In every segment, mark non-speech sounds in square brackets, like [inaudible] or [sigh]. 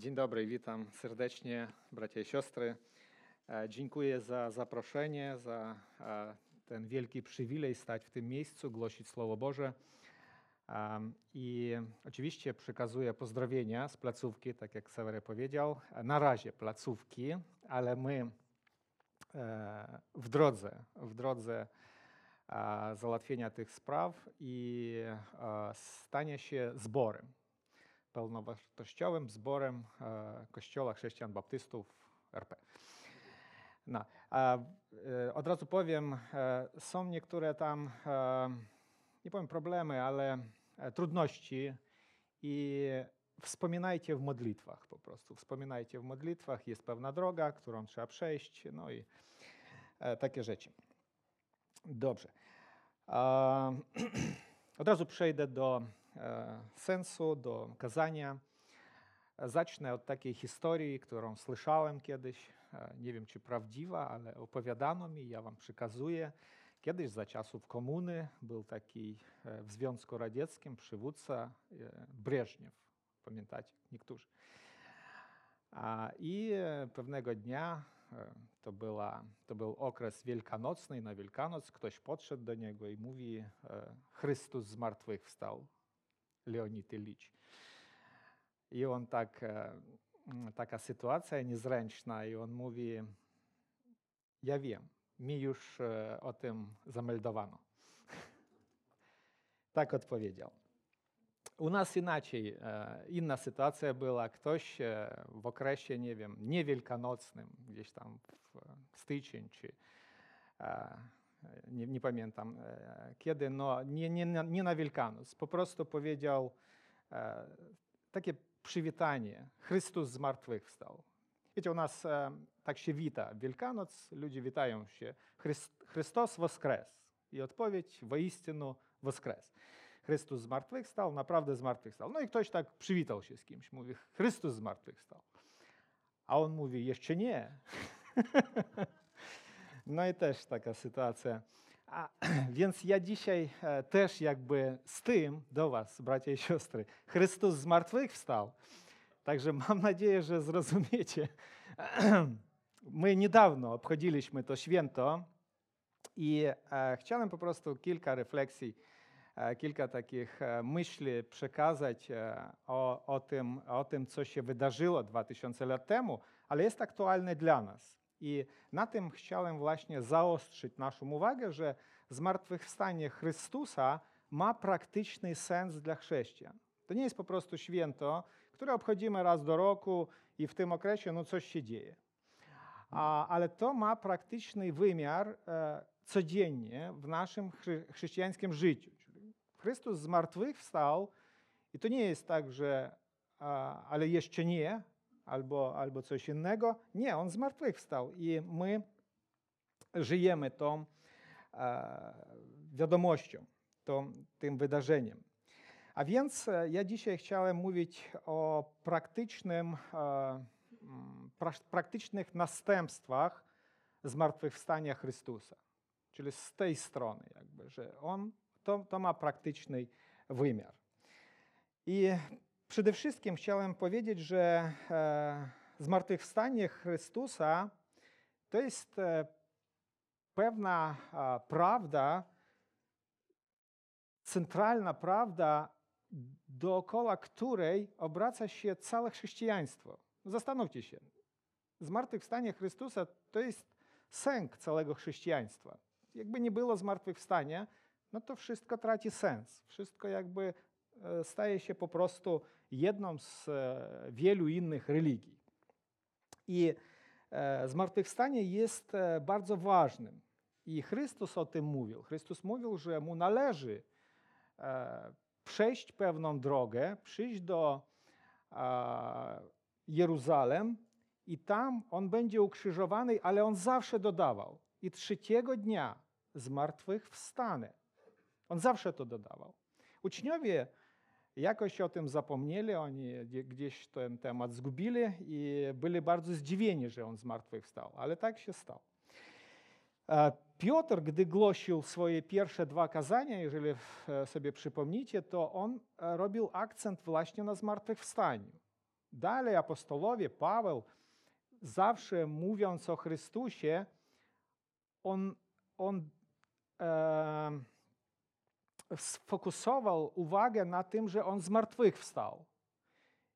Dzień dobry, witam serdecznie, bracia i siostry. E, Dziękuję za zaproszenie, za e, ten wielki przywilej stać w tym miejscu, głosić Słowo Boże. I oczywiście przekazuję pozdrowienia z placówki, tak jak Sewery powiedział. Na razie placówki, ale my e, w drodze, w drodze załatwienia tych spraw i stanie się zborem, pełnowartościowym zborem e, Kościoła Chrześcijan Baptystów RP. No, e, od razu powiem, e, są niektóre tam, nie powiem problemy, ale trudności i wspominajcie w modlitwach po prostu. Wspominajcie w modlitwach, jest pewna droga, którą trzeba przejść, no i takie rzeczy. Dobrze. [clears throat] Od razu przejdę do sensu, do kazania. Zacznę od takiej historii, którą słyszałem kiedyś. E, Nie wiem, czy prawdziwa, ale opowiadano mi, ja wam przekazuję. Kiedyś za czasów komuny był taki e, w Związku Radzieckim przywódca e, Breżniew. Pamiętacie niektórzy? I e, pewnego dnia, e, to, była, to był okres wielkanocny, na Wielkanoc ktoś podszedł do niego i mówi, e, Chrystus z martwych wstał, Leonid Ilicz. I on tak, e, mm, taka sytuacja niezręczna i on mówi, ja wiem, mi już e, o tym zameldowano. tak odpowiedział. U nas inaczej, e, inna sytuacja była. Ktoś e, w okresie, nie, nie pamiętam e, kiedy, no nie, nie, nie na Wielkanoc. Po prostu powiedział e, takie przywitanie. Chrystus zmartwychwstał. Wiecie, u nas e, tak się wita Wielkanoc, ludzie witają się. Chryst, Chrystus woskres. I odpowiedź, woistinu woskres. Chrystus zmartwychwstał, naprawdę zmartwychwstał. No i ktoś tak przywitał się z kimś, mówi Chrystus zmartwychwstał. A on mówi, jeszcze nie. [laughs] no i też taka sytuacja. A, [clears throat] więc ja dzisiaj e, też jakby z tym do was, bracia i siostry, Chrystus zmartwychwstał. Także mam nadzieję, że zrozumiecie. [clears throat] My niedawno obchodziliśmy to święto i e, chciałem po prostu kilka refleksji, e, kilka takich myśli przekazać o, o, tym, o tym, co się wydarzyło 2000 lat temu, ale jest aktualne dla nas. I na tym chciałem właśnie zaostrzyć naszą uwagę, że zmartwychwstanie Chrystusa ma praktyczny sens dla chrześcijan. To nie jest po prostu święto, które obchodzimy raz do roku i w tym okresie no coś się dzieje. A, ale to ma praktyczny wymiar e, codziennie w naszym chrześcijańskim życiu. Czyli Chrystus z martwych wstał i to nie jest tak, że ale jeszcze nie, albo, albo coś innego. Nie, On z martwych wstał i my żyjemy tą e, wiadomością, tą, tym wydarzeniem. A więc e, ja dzisiaj chciałem mówić o praktycznym, e, pra- praktycznych następstwach zmartwychwstania Chrystusa. Czyli z tej strony, jakby, że on, to, to ma praktyczny wymiar. I przede wszystkim chciałem powiedzieć, że e, zmartwychwstanie Chrystusa to jest e, pewna prawda, centralna prawda, dookoła której obraca się całe chrześcijaństwo. Zastanówcie się. Zmartwychwstanie Chrystusa to jest sęk całego chrześcijaństwa. Jakby nie było zmartwychwstania, no to wszystko traci sens. Wszystko jakby staje się po prostu jedną z e, wielu innych religii. I e, zmartwychwstanie jest e, bardzo ważnym. I Chrystus o tym mówił. Chrystus mówił, że mu należy e, przejść pewną drogę, przyjść do e, Jeruzalem i tam on będzie ukrzyżowany, ale on zawsze dodawał i trzeciego dnia z martwych wstanę. On zawsze to dodawał. Uczniowie jakoś o tym zapomnieli, oni gdzie- gdzieś ten temat zgubili i byli bardzo zdziwieni, że on z martwych wstał, ale tak się stało. E, Piotr, gdy głosił swoje pierwsze dwa kazania, jeżeli e, sobie przypomnicie, to on e, robił akcent właśnie na zmartwychwstaniu. Dalej apostołowie, Paweł, zawsze mówiąc o Chrystusie, on, on e, sfokusował uwagę na tym, że on zmartwychwstał.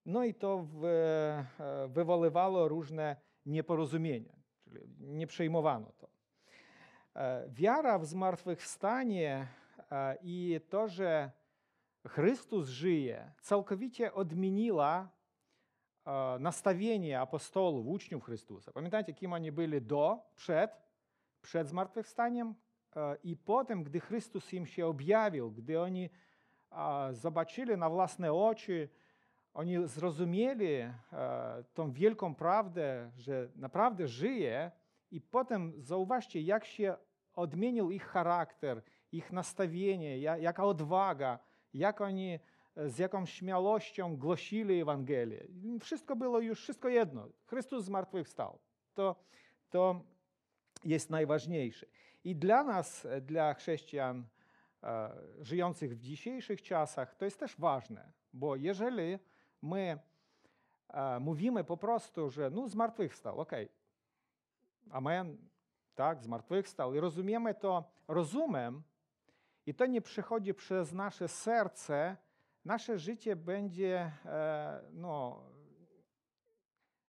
No i to e, wywoływało różne nieporozumienia, czyli nie przejmowano to. E, wiara w zmartwychwstanie e, i to, że Chrystus żyje, całkowicie odmieniła nastawienie apostołów, uczniów Chrystusa. Pamiętacie, kim oni byli do, przed, przed zmartwychwstaniem? I potem, gdy Chrystus im się objawił, gdy oni zobaczyli na własne oczy, oni zrozumieli tą wielką prawdę, że naprawdę żyje, i potem zauważcie, jak się odmienił ich charakter, ich nastawienie, jaka odwaga, jak oni z jaką śmiałością głosili Ewangelię. Wszystko było już, wszystko jedno. Chrystus zmartwychwstał. To, to jest najważniejsze. I dla nas, dla chrześcijan e, żyjących w dzisiejszych czasach, to jest też ważne, bo jeżeli my e, mówimy po prostu, że no zmartwychwstał, ok, amen, tak, zmartwychwstał i rozumiemy to rozumem i to nie przychodzi przez nasze serce, nasze życie będzie, e, no,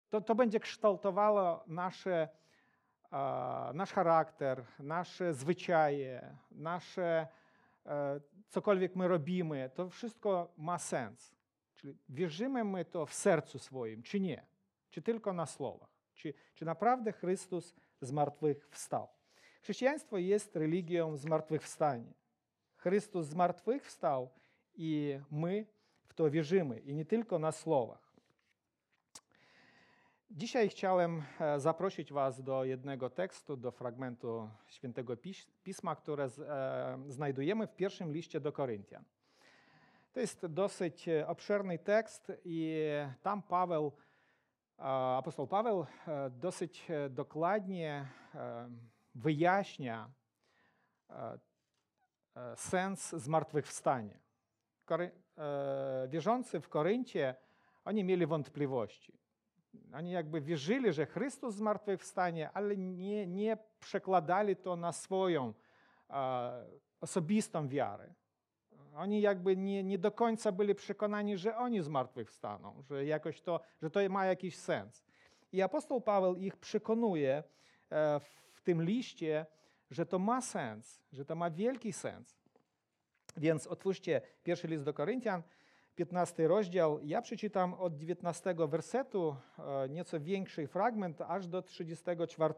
to, to będzie kształtowało nasze, nasz charakter, nasze zwyczaje, nasze, e, cokolwiek my robimy, to wszystko ma sens. Czyli wierzymy my to w sercu swoim, czy nie? Czy tylko na słowach? Czy, czy naprawdę Chrystus zmartwychwstał? Chrześcijaństwo jest religią zmartwychwstania. Chrystus zmartwychwstał i my w to wierzymy, i nie tylko na słowach. Dzisiaj chciałem e, zaprosić Was do jednego tekstu, do fragmentu Świętego Pisma, które e, znajdujemy w pierwszym liście do Koryntian. To jest dosyć e, obszerny tekst i tam Paweł, apostoł Paweł dosyć dokładnie wyjaśnia sens zmartwychwstania. Wierzący w Koryncie, oni mieli wątpliwości. Oni jakby wierzyli, że Chrystus zmartwychwstanie, ale nie, nie przekładali to na swoją osobistą wiarę. Oni jakby nie, nie do końca byli przekonani, że oni zmartwychwstaną, że jakoś to, że to ma jakiś sens. I apostoł Paweł ich przekonuje e, w tym liście, że to ma sens, że to ma wielki sens. Więc otwórzcie pierwszy list do Koryntian, 15 rozdział. Ja przeczytam od 19 wersetu, e, nieco większy fragment, aż do 34.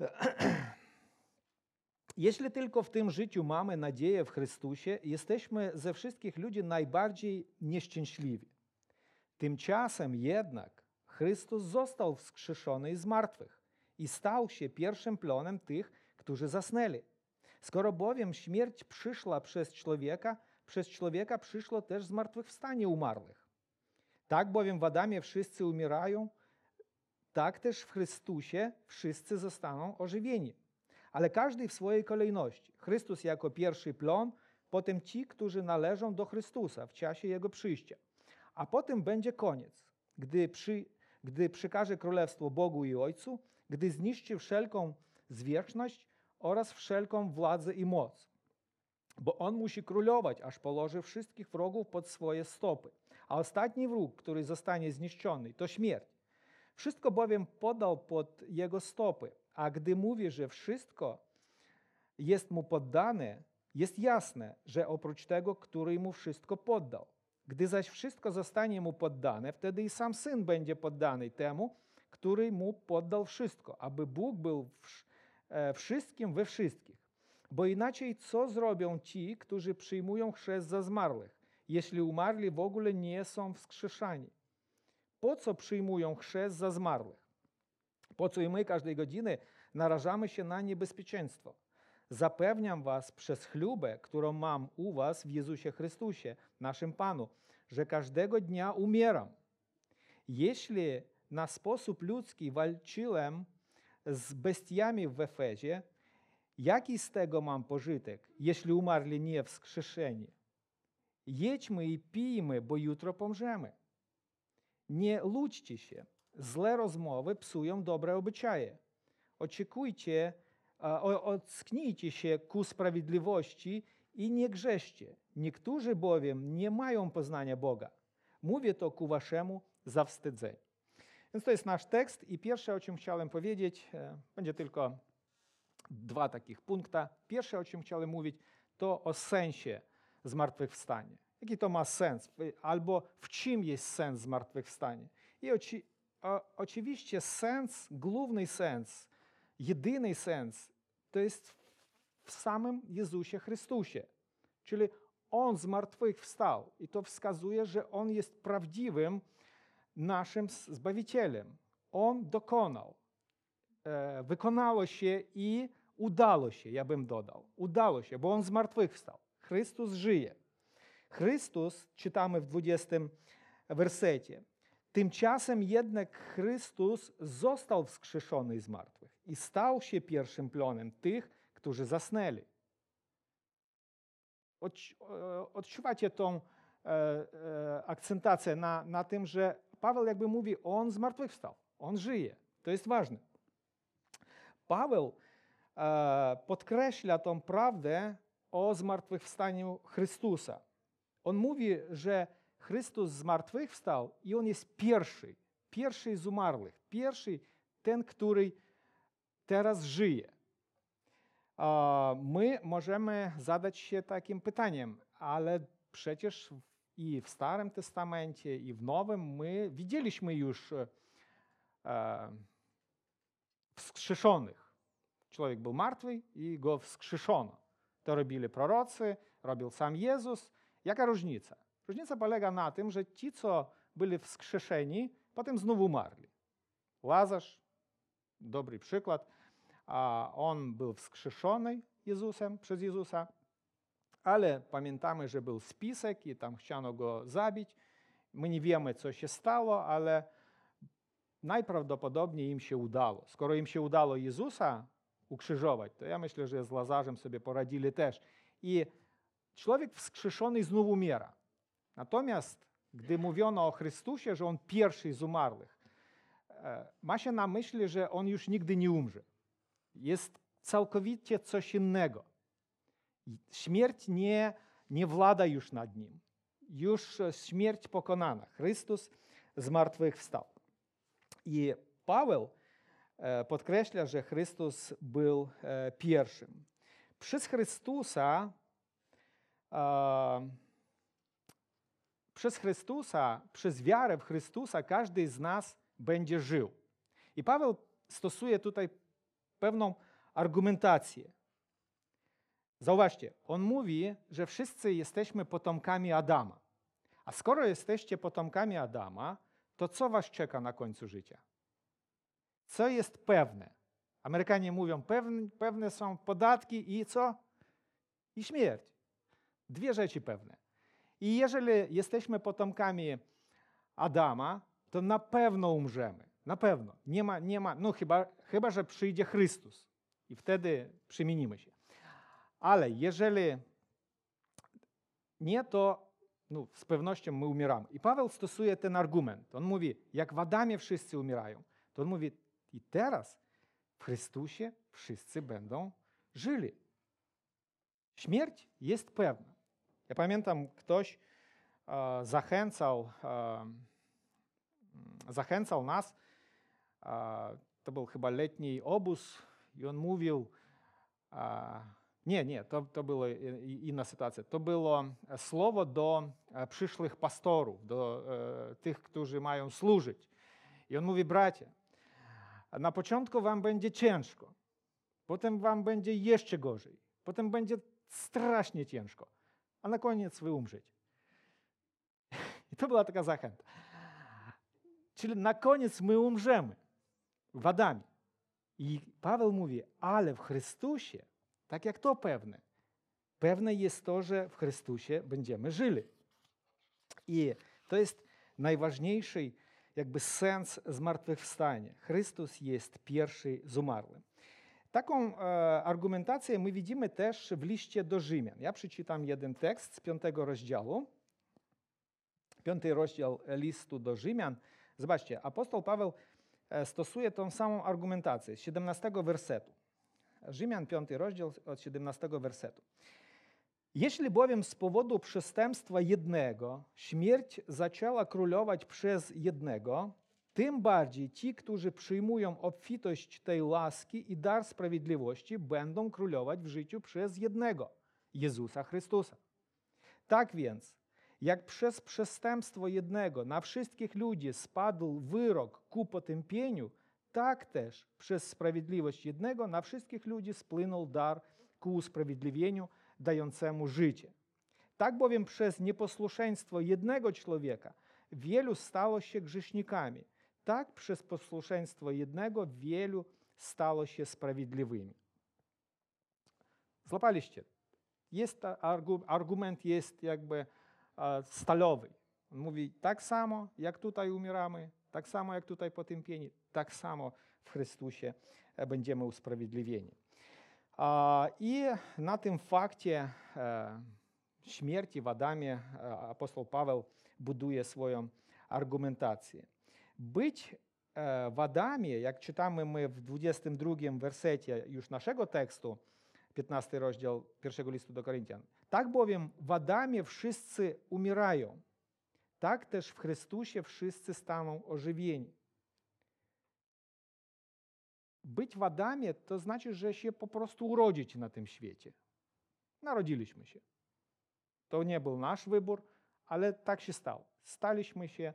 [clears throat] Jeśli tylko w tym życiu mamy nadzieję w Chrystusie, jesteśmy ze wszystkich ludzi najbardziej nieszczęśliwi. Tymczasem jednak Chrystus został wskrzeszony z martwych i stał się pierwszym plonem tych, którzy zasnęli. Skoro bowiem śmierć przyszła przez człowieka, przez człowieka przyszło też zmartwychwstanie umarłych. Tak bowiem w Adamie wszyscy umierają, tak też w Chrystusie wszyscy zostaną ożywieni. Ale każdy w swojej kolejności. Chrystus jako pierwszy plon, potem ci, którzy należą do Chrystusa w czasie Jego przyjścia. A potem będzie koniec, gdy, przy, gdy przykaże królestwo Bogu i Ojcu, gdy zniszczy wszelką zwierzchność oraz wszelką władzę i moc. Bo On musi królować, aż położy wszystkich wrogów pod swoje stopy. A ostatni wróg, który zostanie zniszczony, to śmierć. Wszystko bowiem podał pod Jego stopy. A gdy mówi, że wszystko jest Mu poddane, jest jasne, że oprócz tego, który Mu wszystko poddał. Gdy zaś wszystko zostanie Mu poddane, wtedy i sam Syn będzie poddany temu, który Mu poddał wszystko, aby Bóg był E, wszystkim we wszystkich. Bo inaczej co zrobią ci, którzy przyjmują chrzest za zmarłych, jeśli umarli w ogóle nie są wskrzeszani? Po co przyjmują chrzest za zmarłych? Po co i my każdej godziny narażamy się na niebezpieczeństwo? Zapewniam was przez chlubę, którą mam u was w Jezusie Chrystusie, naszym Panu, że każdego dnia umieram. Jeśli na sposób ludzki walczyłem z bestiami w Efezie, jaki z tego mam pożytek, jeśli umarli nie wskrzeszeni? Jedźmy i pijmy, bo jutro pomrzemy. Nie łudźcie się. Złe rozmowy psują dobre obyczaje. Oczekujcie, ocknijcie się ku sprawiedliwości i nie grzeszcie. Niektórzy bowiem nie mają poznania Boga. Mówię to ku waszemu zawstydzeniu. Więc to jest nasz tekst i pierwsze, o czym chciałem powiedzieć, e, będzie tylko dwa takich punkta. Pierwsze, o czym chciałem mówić, to o sensie zmartwychwstania. Jaki to ma sens? Albo w czym jest sens zmartwychwstania? I oci, o, oczywiście sens, główny sens, jedyny sens, to jest w samym Jezusie Chrystusie. Czyli On zmartwychwstał i to wskazuje, że On jest prawdziwym naszym Zbawicielem. On dokonał. E, wykonało się i udało się, ja bym dodał. Udało się, bo On zmartwychwstał. Chrystus żyje. Chrystus, czytamy w 20 wersecie. Tymczasem jednak Chrystus został wskrzeszony z martwych i stał się pierwszym plonem tych, którzy zasnęli. E, Odczuwacie tą e, e, akcentację na, na tym, że Paweł jakby mówi, on zmartwychwstał, on żyje. To jest ważne. Paweł podkreśla tą prawdę o zmartwychwstaniu Chrystusa. On mówi, że Chrystus zmartwychwstał i on jest pierwszy, pierwszy z umarłych, pierwszy ten, który teraz żyje. My możemy zadać się takim pytaniem, ale przecież i w Starym Testamencie, i w Nowym my widzieliśmy już e, e, wskrzeszonych. Człowiek był martwy i go wskrzeszono. To robili prorocy, robił sam Jezus. Jaka różnica? Różnica polega na tym, że ci, co byli wskrzeszeni, potem znowu umarli. Łazarz, dobry przykład, a on był wskrzeszony Jezusem, przez Jezusa, ale pamiętamy, że był spisek i tam chciano go zabić. My nie wiemy, co się stało, ale najprawdopodobniej im się udało. Skoro im się udało Jezusa ukrzyżować, to ja myślę, że z Lazarzem sobie poradzili też. I człowiek wskrzeszony znów umiera. Natomiast gdy mówiono o Chrystusie, że On pierwszy z umarłych, e, ma się na myśli, że On już nigdy nie umrze. Jest całkowicie coś innego. Śmierć nie, nie włada już nad Nim. Już śmierć pokonana. Chrystus zmartwychwstał. I Paweł podkreśla, że Chrystus był e, pierwszym. Przez Chrystusa e, przez Chrystusa, przez wiarę w Chrystusa każdy z nas będzie żył. I Paweł stosuje tutaj pewną argumentację. Zauważcie, on mówi, że wszyscy jesteśmy potomkami Adama. A skoro jesteście potomkami Adama, to co was czeka na końcu życia? Co jest pewne? Amerykanie mówią, pewne, pewne są podatki i co? I śmierć. Dwie rzeczy pewne. I jeżeli jesteśmy potomkami Adama, to na pewno umrzemy. Na pewno. Nie ma, nie ma no chyba, chyba, że przyjdzie Chrystus i wtedy przemienimy się. Ale jeżeli nie, to no, z pewnością my umieramy. I Paweł stosuje ten argument. On mówi, jak w Adamie wszyscy umierają, to on mówi, i teraz w Chrystusie wszyscy będą żyli. Śmierć jest pewna. Ja pamiętam, ktoś e, zachęcał, e, zachęcał nas, e, to był chyba letni obóz, i on mówił, e, nie, nie, to, to była i- inna sytuacja. To było słowo do e, przyszłych pastorów, do e, tych, którzy mają służyć. I on mówi, bracia, na początku wam będzie ciężko, potem wam będzie jeszcze gorzej, potem będzie strasznie ciężko, a na koniec wy umrzecie. [laughs] I to była taka zachęta. Czyli na koniec my umrzemy w. I Paweł mówi, ale w Chrystusie, tak jak to pewne, pewne jest to, że w Chrystusie będziemy żyli. I to jest najważniejszy jakby sens zmartwychwstania. Chrystus jest pierwszy z umarłym. Taką e, argumentację my widzimy też w liście do Rzymian. Ja przeczytam jeden tekst z piątego rozdziału. piąty rozdział listu do Rzymian. Zobaczcie, apostoł Paweł e, stosuje tą samą argumentację z 17 wersetu. Rzymian, piąty rozdział od 17 wersetu. Jeśli bowiem z powodu przestępstwa jednego śmierć zaczęła królować przez jednego, tym bardziej ci, którzy przyjmują obfitość tej łaski i dar sprawiedliwości, będą królować w życiu przez jednego, Jezusa Chrystusa. Tak więc, jak przez przestępstwo jednego na wszystkich ludzi spadł wyrok ku potępieniu, tak też przez sprawiedliwość jednego na wszystkich ludzi spłynął dar ku usprawiedliwieniu dającemu życie. Tak bowiem przez nieposłuszeństwo jednego człowieka wielu stało się grzesznikami, tak przez posłuszeństwo jednego wielu stało się sprawiedliwymi. Złapaliście? Jest argument jest jakby stalowy. On mówi tak samo, jak tutaj umieramy, tak samo jak tutaj potępieni, tak samo w Chrystusie będziemy usprawiedliwieni. I na tym fakcie śmierci w Adamie apostoł Paweł buduje swoją argumentację. Być w Adamie, jak czytamy my w 22 wersecie już naszego tekstu, 15 rozdział pierwszego listu do Koryntian. Tak bowiem w Adamie wszyscy umierają, tak też w Chrystusie wszyscy staną ożywieni. Być w Adamie to znaczy, że się po prostu urodzić na tym świecie. Narodziliśmy się. To nie był nasz wybór, ale tak się stało. Staliśmy się,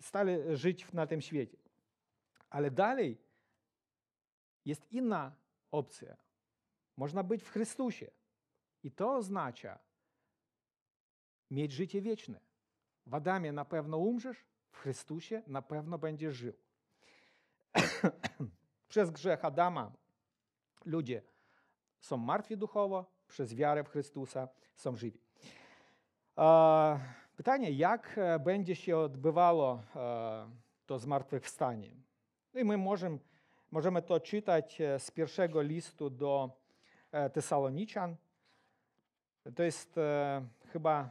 stali żyć na tym świecie. Ale dalej jest inna opcja. Można być w Chrystusie. I to oznacza mieć życie wieczne. W Adamie na pewno umrzesz, w Chrystusie na pewno będziesz żył. [coughs] przez grzech Adama ludzie są martwi duchowo, przez wiarę w Chrystusa są żywi. Pytanie, jak e, będzie się odbywało e, to zmartwychwstanie? No I my możemy, możemy to czytać e, z pierwszego listu do Tesaloniczan. To jest chyba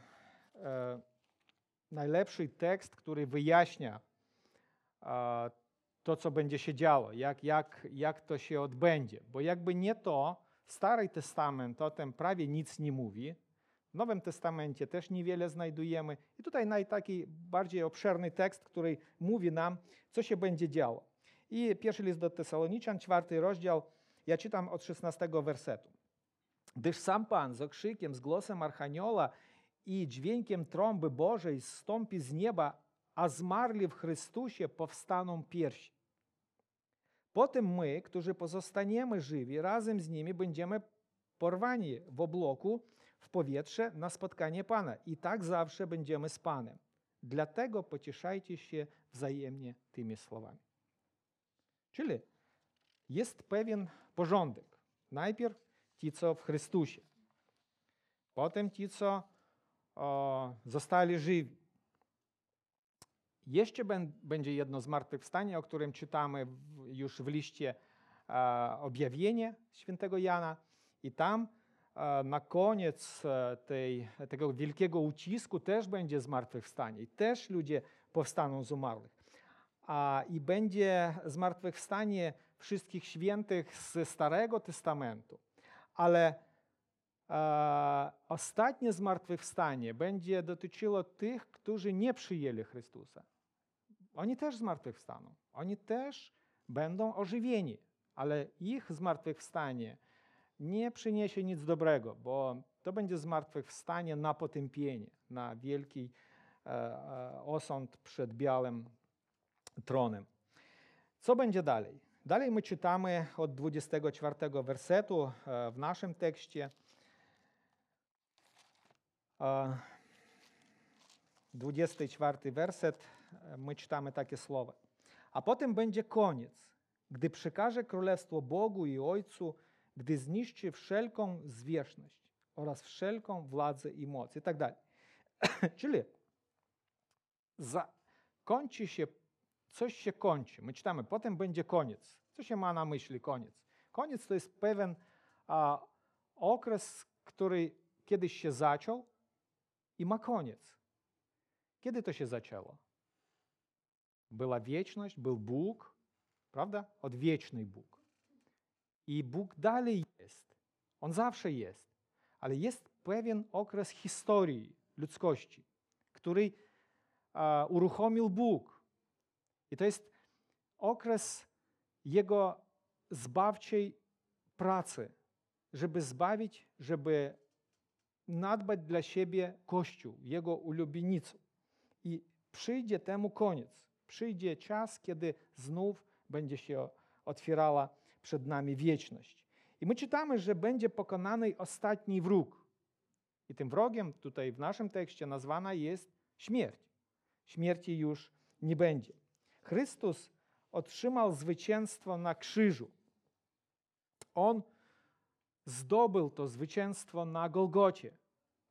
najlepszy tekst, który wyjaśnia to, co będzie się działo, jak, jak, jak to się odbędzie. Bo jakby nie to, Stary Testament o tym prawie nic nie mówi. W Nowym Testamencie też niewiele znajdujemy. I tutaj naj taki bardziej obszerny tekst, który mówi nam, co się będzie działo. I pierwszy list do Tesaloniczan, czwarty rozdział, ja czytam od 16 wersetu. Gdyż sam Pan z okrzykiem, z głosem Archanioła i dźwiękiem trąby Bożej zstąpi z nieba, a zmarli w Chrystusie powstaną pierwsi. Potem my, którzy pozostaniemy żywi, razem z nimi będziemy porwani w obloku w powietrze na spotkanie Pana. I tak zawsze będziemy z Panem. Dlatego pocieszajcie się wzajemnie tymi słowami. Czyli jest pewien porządek. Najpierw ci, co w Chrystusie. Potem ci, co zostali żywi. Jeszcze będzie jedno zmartwychwstanie, o którym czytamy już w liście objawienie świętego Jana i tam na koniec e, tej, tego wielkiego ucisku też będzie zmartwychwstanie i też ludzie powstaną z umarłych. A, I będzie zmartwychwstanie wszystkich świętych ze Starego Testamentu. Ale e, ostatnie zmartwychwstanie będzie dotyczyło tych, którzy nie przyjęli Chrystusa. Oni też zmartwychwstaną. Oni też będą ożywieni, ale ich zmartwychwstanie nie przyniesie nic dobrego, bo to będzie zmartwychwstanie na potępienie, na wielki e, e, osąd przed białym tronem. Co będzie dalej? Dalej my czytamy od 24 wersetu e, w naszym tekście. 24 werset, my czytamy takie słowa. A potem będzie koniec, gdy przekaże królestwo Bogu i Ojcu, gdy zniszczy wszelką zwierzchność oraz wszelką władzę i moc i tak dalej. [clears throat] Czyli kończy się, coś się kończy. My czytamy, potem będzie koniec. Co się ma na myśli koniec? Koniec to jest pewien okres, który kiedyś się zaczął i ma koniec. Kiedy to się zaczęło? Była wieczność, był Bóg, prawda? Odwieczny Bóg. I Bóg dalej jest. On zawsze jest. Ale jest pewien okres historii ludzkości, który uruchomił Bóg. I to jest okres Jego zbawczej pracy, żeby zbawić, żeby nadbać dla siebie Kościół, Jego ulubienicą. I przyjdzie temu koniec. Przyjdzie czas, kiedy znów będzie się otwierała przed nami wieczność. I my czytamy, że będzie pokonany ostatni wróg. I tym wrogiem tutaj w naszym tekście nazwana jest śmierć. Śmierci już nie będzie. Chrystus otrzymał zwycięstwo na krzyżu. On zdobył to zwycięstwo na Golgocie.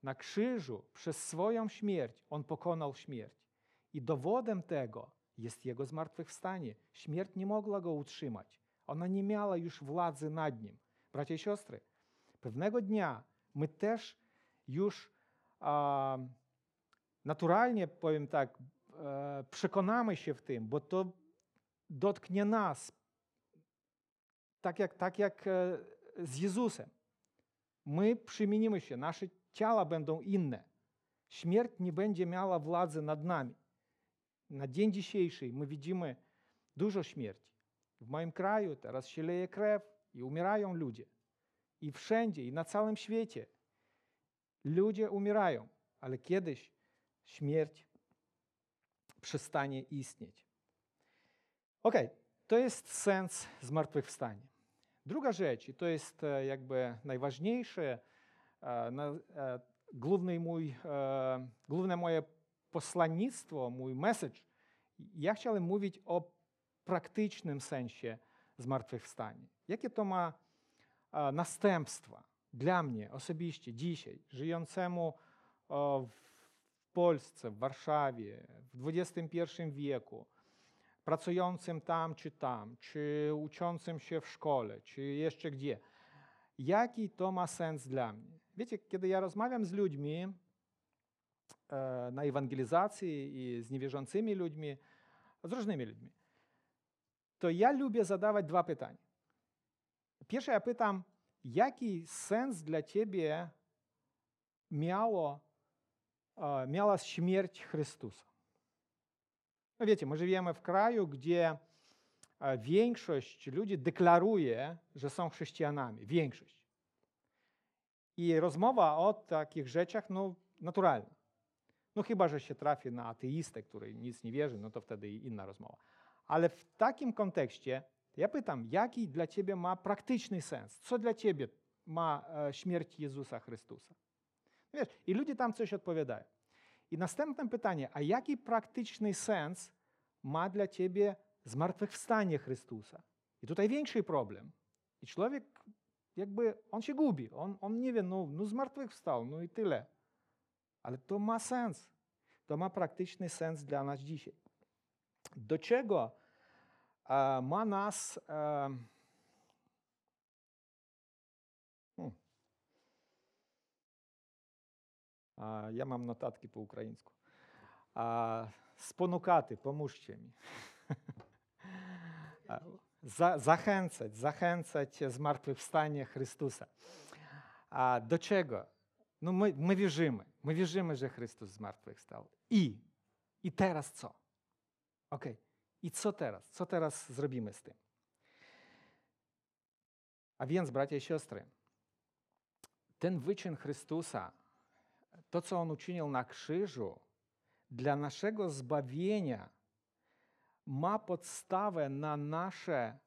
Na krzyżu przez swoją śmierć on pokonał śmierć. I dowodem tego jest jego zmartwychwstanie. Śmierć nie mogła go utrzymać. Ona nie miała już władzy nad nim. Bracia i siostry, pewnego dnia my też już a, naturalnie, powiem tak, e, przekonamy się w tym, bo to dotknie nas, tak jak, tak jak e, z Jezusem. My przemienimy się, nasze ciała będą inne. Śmierć nie będzie miała władzy nad nami. Na dzień dzisiejszy my widzimy dużo śmierci. W moim kraju teraz się leje krew i umierają ludzie. I wszędzie, i na całym świecie ludzie umierają, ale kiedyś śmierć przestanie istnieć. Ok, to jest sens zmartwychwstania. Druga rzecz, i to jest jakby najważniejsze, główny mój, główne moje posłannictwo, mój message. Ja chciałem mówić o praktycznym sensie zmartwychwstania. Jakie to ma następstwa dla mnie osobiście dzisiaj, żyjącemu w Polsce, w Warszawie, w XXI wieku, pracującym tam czy tam, czy uczącym się w szkole, czy jeszcze gdzie. Jaki to ma sens dla mnie? Wiecie, kiedy ja rozmawiam z ludźmi na ewangelizacji i z niewierzącymi ludźmi, z różnymi ludźmi, to ja lubię zadawać dwa pytania. Pierwsze ja pytam, jaki sens dla ciebie miała śmierć Chrystusa? No wiecie, my żyjemy w kraju, gdzie większość ludzi deklaruje, że są chrześcijanami. Większość. I rozmowa o takich rzeczach, no, naturalna. No chyba, że się trafi na ateistę, który nic nie wierzy, no to wtedy inna rozmowa. Ale w takim kontekście ja pytam, jaki dla ciebie ma praktyczny sens? Co dla ciebie ma e, śmierć Jezusa Chrystusa? Wiesz, i ludzie tam coś odpowiadają. I następne pytanie, a jaki praktyczny sens ma dla ciebie zmartwychwstanie Chrystusa? I tutaj większy problem. I człowiek jakby, on się gubi, on, on nie wie, no, no zmartwychwstał, no i tyle. Ale to ma sens. To ma praktyczny sens dla nas dzisiaj. Do czego e, ma nas e, hmm. Ja mam notatki po ukraińsku. Спонукати, pomóżcie mi. За, zachęcać, zachęcać zmartwychwstanie Chrystusa. A do czego? No my, my wierzymy, my wierzymy, że Chrystus zmartwychwstał. I, i teraz co? Ok, i co teraz? Co teraz zrobimy z tym? A więc, bracia i siostry, ten wyczyn Chrystusa, to co On uczynił na krzyżu, dla naszego zbawienia ma podstawę na nasze,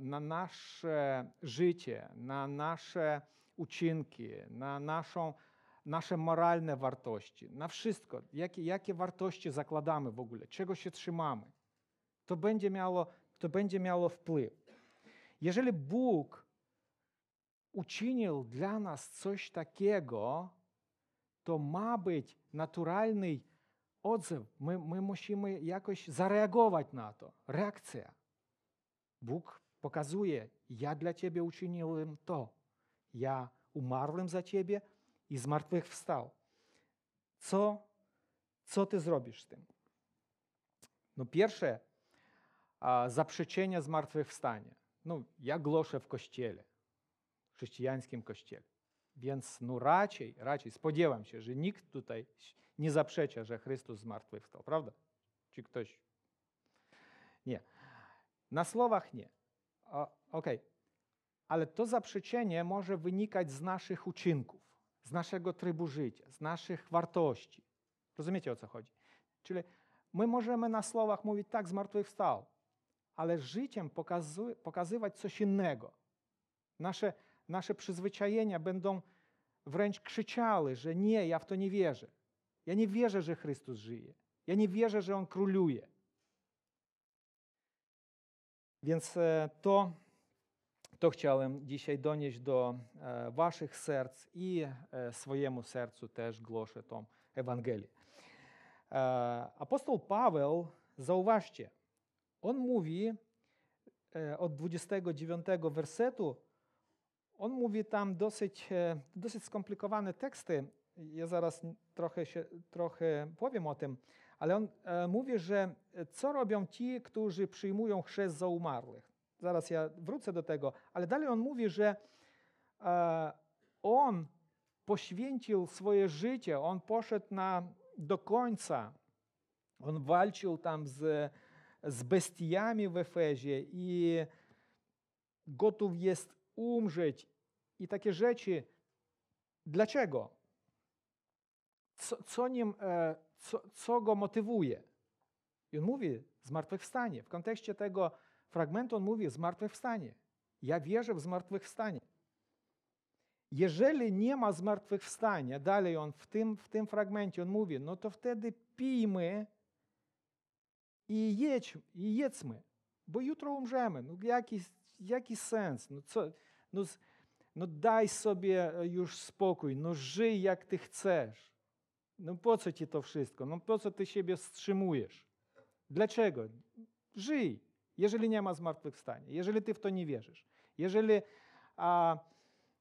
na nasze życie, na nasze uczynki, na naszą, nasze moralne wartości, na wszystko, jakie, jakie wartości zakładamy w ogóle, czego się trzymamy. To będzie miało, to będzie miało wpływ. Jeżeli Bóg uczynił dla nas coś takiego, to ma być naturalny odzew. My, my musimy jakoś zareagować na to. Reakcja. Bóg pokazuje, ja dla Ciebie uczyniłem to. Ja umarłem za Ciebie i zmartwychwstał. Co Co ty zrobisz z tym? No pierwsze, zaprzeczenie zmartwychwstania. No, ja głoszę w kościele, w chrześcijańskim kościele. Więc no raczej, spodziewam się, że nikt tutaj nie zaprzecza, że Chrystus zmartwychwstał, prawda? Czy ktoś? Nie. Na słowach nie. Okej. Ale to zaprzeczenie może wynikać z naszych uczynków, z naszego trybu życia, z naszych wartości. Rozumiecie o co chodzi? Czyli my możemy na słowach mówić tak, zmartwychwstał, ale życiem pokazywać coś innego. Nasze, nasze przyzwyczajenia będą wręcz krzyczały, że nie, ja w to nie wierzę. Ja nie wierzę, że Chrystus żyje. Ja nie wierzę, że On króluje. Więc e, to, to chciałem dzisiaj donieść do e, waszych serc i e, swojemu sercu też głoszę tą Ewangelię. Apostoł Paweł, zauważcie, on mówi od 29 wersetu, on mówi tam dosyć, dosyć skomplikowane teksty. Ja zaraz trochę, się, trochę powiem o tym, ale on e, mówi, że co robią ci, którzy przyjmują chrzest za umarłych. Zaraz ja wrócę do tego, ale dalej on mówi, że e, on poświęcił swoje życie, on poszedł na, do końca. On walczył tam z, z bestiami w Efezie i gotów jest umrzeć i takie rzeczy. Dlaczego? Co, co, nim, e, co, co go motywuje? I on mówi zmartwychwstanie. W kontekście tego fragmentu on mówi zmartwychwstanie. Ja wierzę w zmartwychwstanie. Jeżeli nie ma zmartwychwstania, dalej on w tym, w tym fragmencie on mówi, no to wtedy pijmy i, jedź, i jedzmy, bo jutro umrzemy. No jaki, jaki sens? No, co, no, no daj sobie już spokój, no żyj jak ty chcesz. No po co ci to wszystko? No po co ty siebie wstrzymujesz? Dlaczego? Żyj, jeżeli nie ma zmartwychwstania, jeżeli ty w to nie wierzysz. Jeżeli a,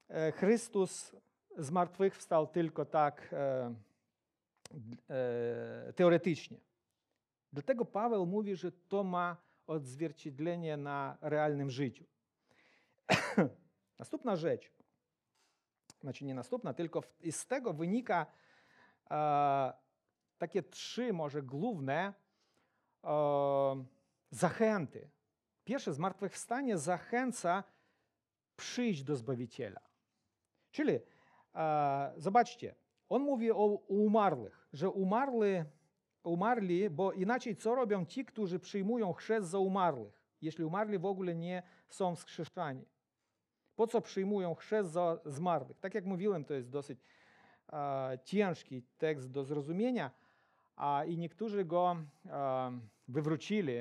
e, Chrystus zmartwychwstał tylko tak e, e, teoretycznie. Dlatego Paweł mówi, że to ma odzwierciedlenie na realnym życiu. [coughs] Następna rzecz, znaczy nie następna, tylko z tego wynika takie trzy może główne zachęty. Pierwsze, zmartwychwstanie zachęca przyjść do Zbawiciela. Czyli zobaczcie, on mówi o umarłych, że umarli, umarli, bo inaczej co robią ci, którzy przyjmują chrzest za umarłych, jeśli umarli w ogóle nie są wskrzeszani? Po co przyjmują chrzest za zmarłych? Tak jak mówiłem, to jest dosyć ciężki tekst do zrozumienia, i niektórzy go wywrócili,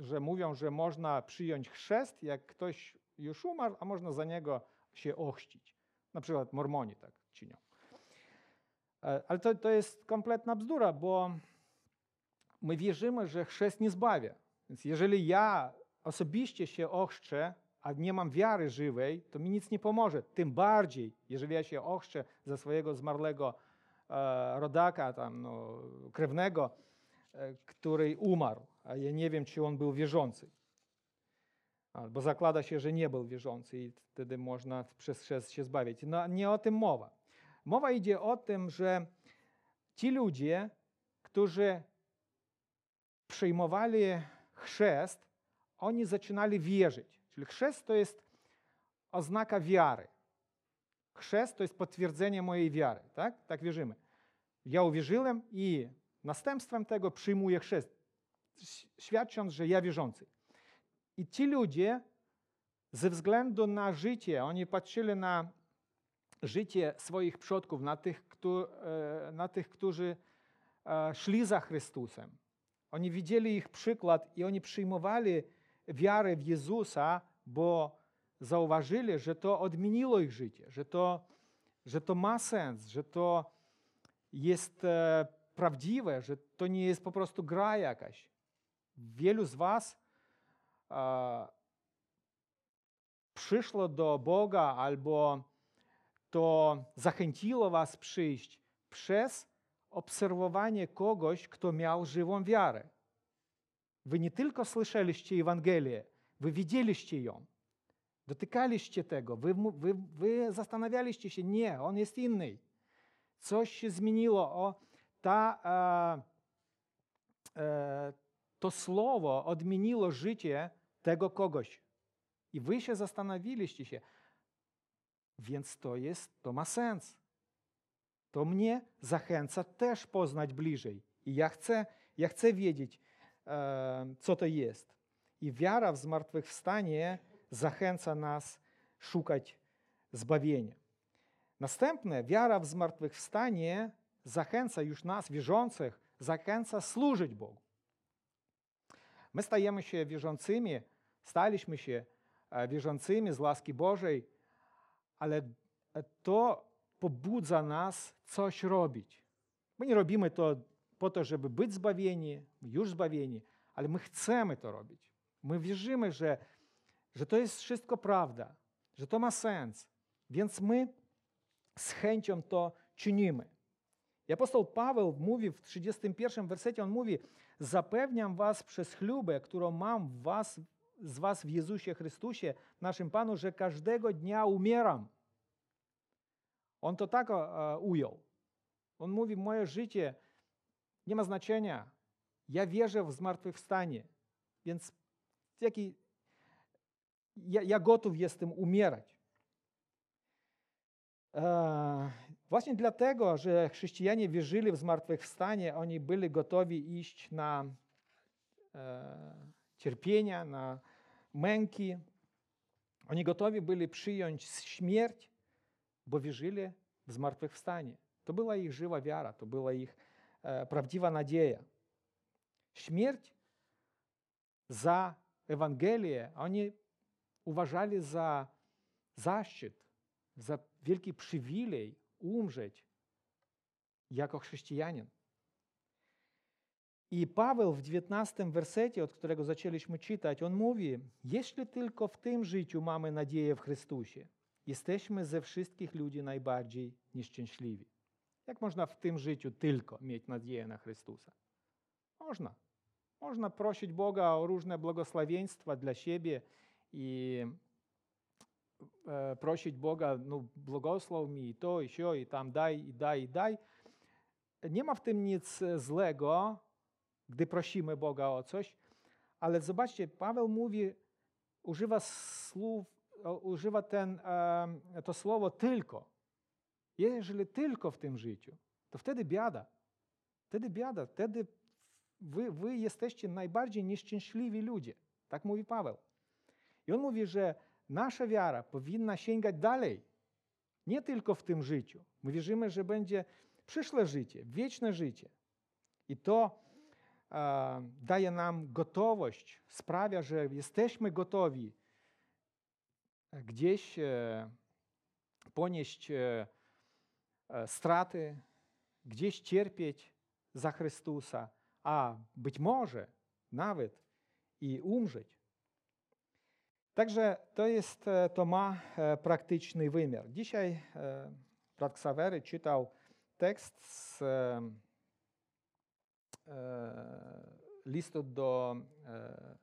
że mówią, że można przyjąć chrzest, jak ktoś już umarł, a można za niego się ochrzcić. Na przykład mormoni tak czynią. Ale to, to jest kompletna bzdura, bo my wierzymy, że chrzest nie zbawia. Więc jeżeli ja osobiście się ochrzczę, a nie mam wiary żywej, to mi nic nie pomoże. Tym bardziej, jeżeli ja się ochrzczę za swojego zmarłego e, rodaka, tam, no, krewnego, e, który umarł, a ja nie wiem, czy on był wierzący. Bo zakłada się, że nie był wierzący i wtedy można przez chrzest się zbawić. No nie o tym mowa. Mowa idzie o tym, że ci ludzie, którzy przyjmowali chrzest, oni zaczynali wierzyć. Czyli chrzest to jest oznaka wiary. Chrzest to jest potwierdzenie mojej wiary. Tak, tak wierzymy. Ja uwierzyłem i następstwem tego przyjmuję chrzest, świadcząc, że ja wierzący. I ci ludzie ze względu na życie, oni patrzyli na życie swoich przodków, na tych, e, na tych którzy e, szli za Chrystusem. Oni widzieli ich przykład i oni przyjmowali wiarę w Jezusa, bo zauważyli, że to odmieniło ich życie, że to, że to ma sens, że to jest e, prawdziwe, że to nie jest po prostu gra jakaś. Wielu z Was e, przyszło do Boga albo to zachęciło Was przyjść przez obserwowanie kogoś, kto miał żywą wiarę. Wy nie tylko słyszeliście Ewangelię, wy widzieliście ją. Dotykaliście tego, wy, wy, wy zastanawialiście się, nie, on jest inny. Coś się zmieniło. O, e, to słowo odmieniło życie tego kogoś. I wy się zastanowiliście się, więc to jest, to ma sens. To mnie zachęca też poznać bliżej. I ja chcę, ja chcę wiedzieć, e, co to jest. I wiara w zmartwychwstanie zachęca nas szukać zbawienia. Następne, wiara w zmartwychwstanie zachęca już nas, wierzących, zachęca służyć Bogu. My stajemy się wierzącymi, staliśmy się wierzącymi z łaski Bożej, ale to pobudza nas coś robić. My nie robimy to po to, żeby być zbawieni, już zbawieni, ale my chcemy to robić. My wierzymy, że, że to jest wszystko prawda, że to ma sens, więc my z chęcią to czynimy. I Paweł mówi w 31 wersecie, on mówi, zapewniam was przez chlubę, którą mam w was, z was w Jezusie Chrystusie, naszym Panu, że każdego dnia umieram. On to tak ujął. On mówi, moje życie nie ma znaczenia. Ja wierzę w zmartwychwstanie, więc jaki, ja, ja gotów jestem umierać. Właśnie dlatego, że chrześcijanie wierzyli w zmartwychwstanie, oni byli gotowi iść na e, cierpienia, na męki. Oni gotowi byli przyjąć śmierć, bo wierzyli w zmartwychwstanie. To była ich żywa wiara, to była ich e, prawdziwa nadzieja. Śmierć za Ewangelię oni uważali za zaszczyt, za wielki przywilej umrzeć jako chrześcijanin. I Paweł w 19 wersecie, od którego zaczęliśmy czytać, on mówi: Jeśli tylko w tym życiu mamy nadzieję w Chrystusie, jesteśmy ze wszystkich ludzi najbardziej nieszczęśliwi. Jak można w tym życiu tylko mieć nadzieję na Chrystusa? Można. Można prosić Boga o różne błogosławieństwa dla siebie i e, prosić Boga, no błogosław mi i to, i sio, i tam daj, i daj, i daj. Nie ma w tym nic złego, gdy prosimy Boga o coś, ale zobaczcie, Paweł mówi, używa słów, używa ten, to słowo tylko. Jeżeli tylko w tym życiu, to wtedy biada. Wtedy biada, wtedy wy, wy jesteście najbardziej nieszczęśliwi ludzie. Tak mówi Paweł. I on mówi, że nasza wiara powinna sięgać dalej. Nie tylko w tym życiu. My wierzymy, że będzie przyszłe życie, wieczne życie. I to e, daje nam gotowość, sprawia, że jesteśmy gotowi gdzieś e, ponieść e, straty, gdzieś cierpieć za Chrystusa, a być może nawet i umrzeć. Także to jest, to ma praktyczny wymiar. Dzisiaj brat Ksawery czytał tekst z listu do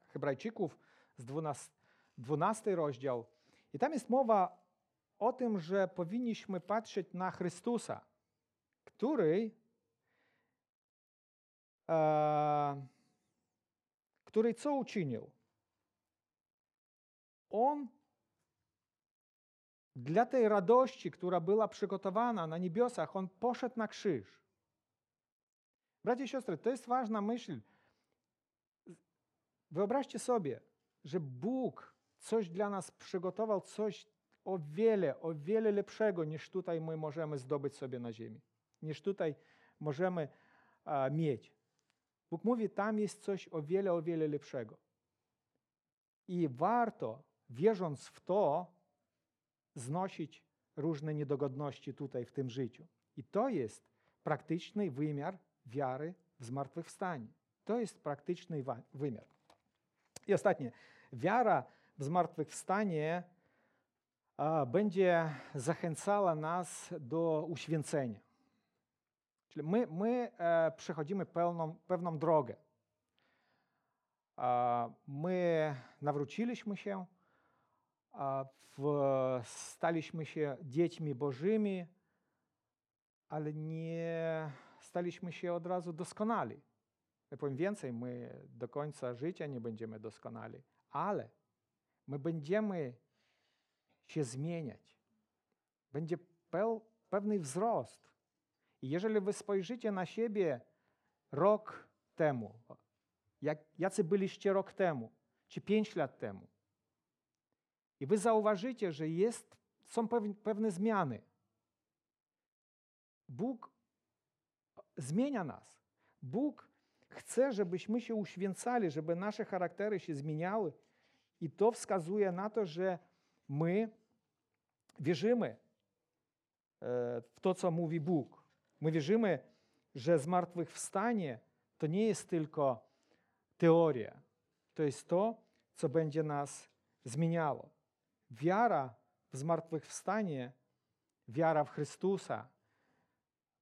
Hebrajczyków z 12, 12 rozdział. I tam jest mowa o tym, że powinniśmy patrzeć na Chrystusa, który, e, który co uczynił? On dla tej radości, która była przygotowana na niebiosach, on poszedł na krzyż. Bracia i siostry, to jest ważna myśl. Wyobraźcie sobie, że Bóg coś dla nas przygotował, coś o wiele, o wiele lepszego niż tutaj my możemy zdobyć sobie na ziemi, niż tutaj możemy a, mieć. Bóg mówi, tam jest coś o wiele, o wiele lepszego. I warto, wierząc w to, znosić różne niedogodności tutaj w tym życiu. I to jest praktyczny wymiar wiary w zmartwychwstanie. To jest praktyczny wymiar. I ostatnie. Wiara w zmartwychwstanie będzie zachęcała nas do uświęcenia. Czyli my, my e, przechodzimy pełną, pewną drogę. My nawróciliśmy się, w, staliśmy się dziećmi Bożymi, ale nie staliśmy się od razu doskonali. Ja powiem więcej, my do końca życia nie będziemy doskonali, ale my będziemy się zmieniać. Będzie peł, pewny wzrost. I jeżeli wy spojrzycie na siebie rok temu, jak, jacy byliście rok temu, czy pięć lat temu, i wy zauważycie, że jest, są pewne, zmiany. Bóg zmienia nas. Bóg chce, żebyśmy się uświęcali, żeby nasze charaktery się zmieniały. I to wskazuje na to, że my wierzymy e, w to, co mówi Bóg. My wierzymy, że zmartwychwstanie to nie jest tylko teoria. To jest to, co będzie nas zmieniało. Wiara w zmartwychwstanie, wiara w Chrystusa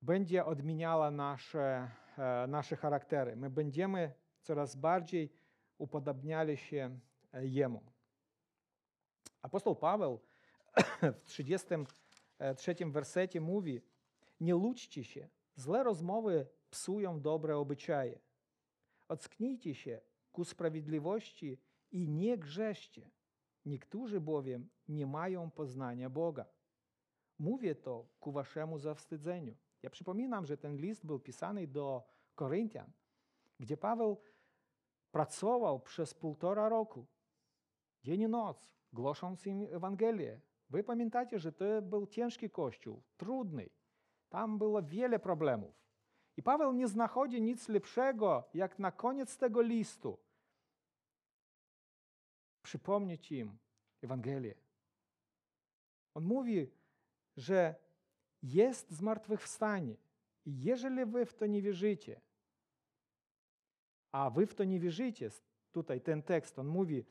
będzie odmieniała nasze, e, nasze charaktery. My będziemy coraz bardziej upodabniali się Jemu. Apostoł Paweł [coughs] w 33 wersecie mówi: Nie łudźcie się, złe rozmowy psują dobre obyczaje. Ocknijcie się ku sprawiedliwości i nie grzeszcie. Niektórzy bowiem nie mają poznania Boga. Mówię to ku waszemu zawstydzeniu. Ja przypominam, że ten list był pisany do Koryntian, gdzie Paweł pracował przez półtora roku, dzień i noc, głosząc im Ewangelię. Wy pamiętacie, że to był ciężki kościół, trudny. Tam było wiele problemów. I Paweł nie znachodzi nic lepszego, jak na koniec tego listu przypomnieć im Ewangelię. On mówi, że jest zmartwychwstanie. I jeżeli wy w to nie wierzycie, a wy w to nie wierzycie, tutaj ten tekst, on mówi,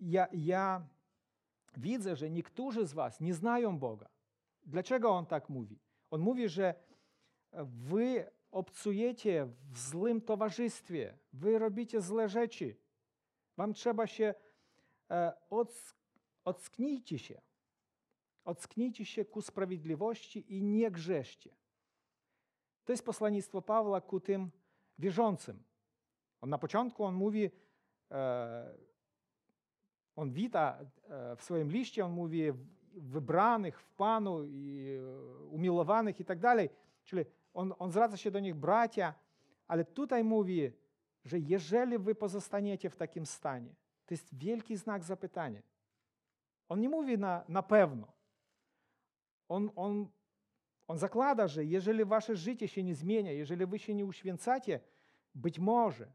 ja, ja widzę, że niektórzy z was nie znają Boga. Dlaczego on tak mówi? On mówi, że wy obcujecie w złym towarzystwie, wy robicie złe rzeczy. Wam trzeba się odsk ocknijcie się. Ocknijcie się ku sprawiedliwości i nie grzeszcie. To jest posłannictwo Pawła ku tym wierzącym. On na początku on mówi, on wita w swoim liście, on mówi wybranych w Panu i umiłowanych i tak dalej. Czyli on, on zwraca się do nich bracia, ale tutaj mówi, jeżeli wy pozostaniecie w takim stanie, to jest wielki znak zapytania. On nie mówi na, na pewno. On, on, on zakłada, że jeżeli wasze życie się nie zmienia, jeżeli wy się nie uświęcacie, być może,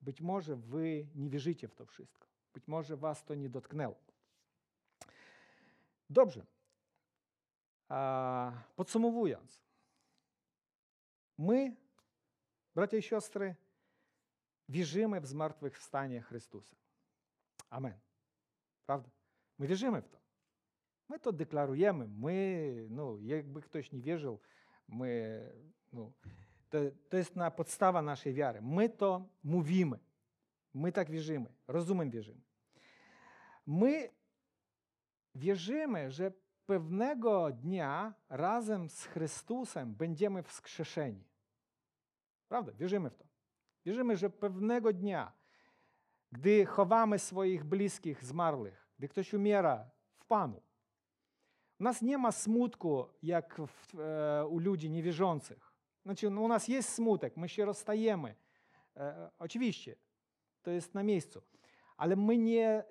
być może wy nie wierzycie w to wszystko. Być może was to nie dotknęło. Dobrze. A, podsumowując, my, bracia i siostry, wierzymy w zmartwychwstanie Chrystusa. Amen. Prawda? My wierzymy w to. My to deklarujemy. My, no, jakby ktoś nie wierzył, my, no, to, to jest na podstawa naszej wiary. My to mówimy. My tak wierzymy. Rozumem wierzymy. My wierzymy, że pewnego dnia razem z Chrystusem będziemy wskrzeszeni. Prawda? Wierzymy w to. Wierzymy, że pewnego dnia, gdy chowamy swoich bliskich zmarłych, gdy ktoś umiera w Panu, u nas nie ma smutku, jak w, e, u ludzi niewierzących. Znaczy, no, u nas jest smutek, my się rozstajemy. E, oczywiście, to jest na miejscu. Ale my nie,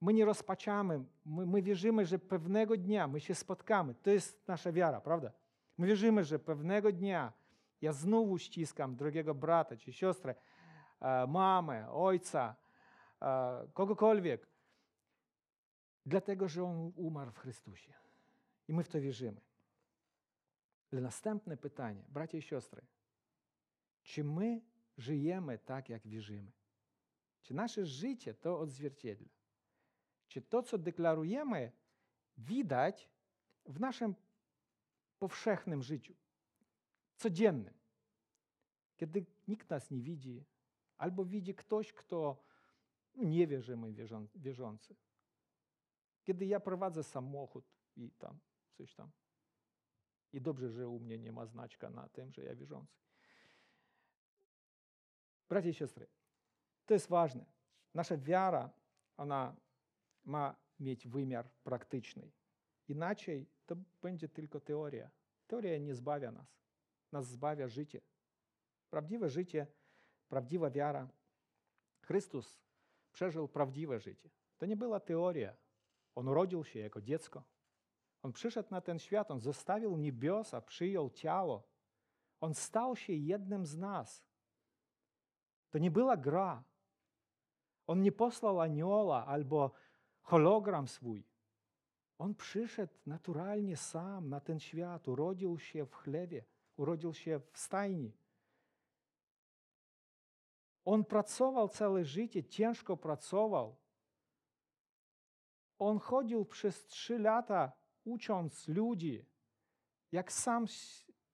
my nie rozpaczamy, my, my wierzymy, że pewnego dnia my się spotkamy. To jest nasza wiara, prawda? My wierzymy, że pewnego dnia ja znowu ściskam drugiego brata czy siostrę, mamę, ojca, kogokolwiek, dlatego, że on umarł w Chrystusie. I my w to wierzymy. Ale następne pytanie, bracia i siostry, czy my żyjemy tak, jak wierzymy? Czy nasze życie to odzwierciedla? Czy to, co deklarujemy, widać w naszym powszechnym życiu? Codziennym. Kiedy nikt nas nie widzi, albo widzi ktoś, kto nie wie, że my wierzą, wierzący. Kiedy ja prowadzę samochód i tam coś tam. I dobrze, że u mnie nie ma znaczka na tym, że ja wierzący. Bracia i siostry, to jest ważne. Nasza wiara, ona ma mieć wymiar praktyczny. Inaczej to będzie tylko teoria. Teoria nie zbawia nas. Nas zbawia życie. Prawdziwe życie, prawdziwa wiara. Chrystus przeżył prawdziwe życie. To nie była teoria. On urodził się jako dziecko. On przyszedł na ten świat, on zostawił niebiosa, przyjął ciało. On stał się jednym z nas. To nie była gra. On nie posłał anioła albo hologram swój. On przyszedł naturalnie sam na ten świat, urodził się w chlewie, urodził się w stajni. On pracował całe życie, ciężko pracował. On chodził przez trzy lata, ucząc ludzi. Jak sam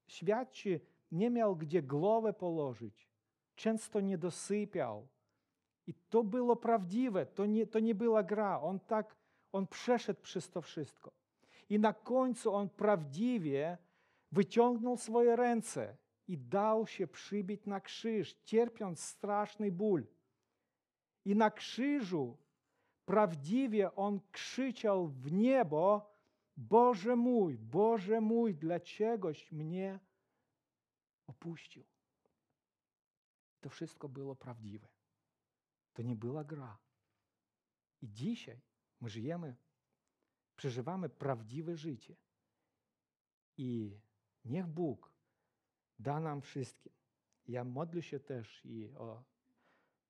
świadczy, nie miał gdzie głowę położyć. Często nie dosypiał. I to było prawdziwe, to nie, to nie była gra. On tak, on przeszedł przez to wszystko. I na końcu on prawdziwie wyciągnął swoje ręce i dał się przybić na krzyż, cierpiąc straszny ból. I na krzyżu prawdziwie on krzyczał w niebo: Boże mój, Boże mój, dlaczegoś mnie opuścił? To wszystko było prawdziwe. To nie była gra. I dzisiaj my żyjemy, przeżywamy prawdziwe życie. I niech Bóg da nam wszystkim. Ja modlę się też i o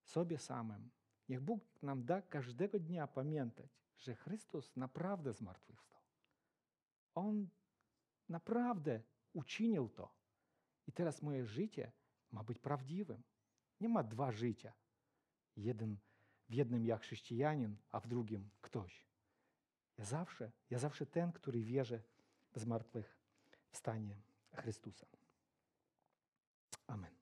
sobie samym. Niech Bóg nam da każdego dnia pamiętać, że Chrystus naprawdę zmartwychwstał. On naprawdę uczynił to. I teraz moje życie ma być prawdziwym. Nie ma dwa życia. Jeden, w jednym ja chrześcijanin, a w drugim ktoś. Ja zawsze, ja zawsze ten, który wierzy w zmartwychwstanie Chrystusa. Amen.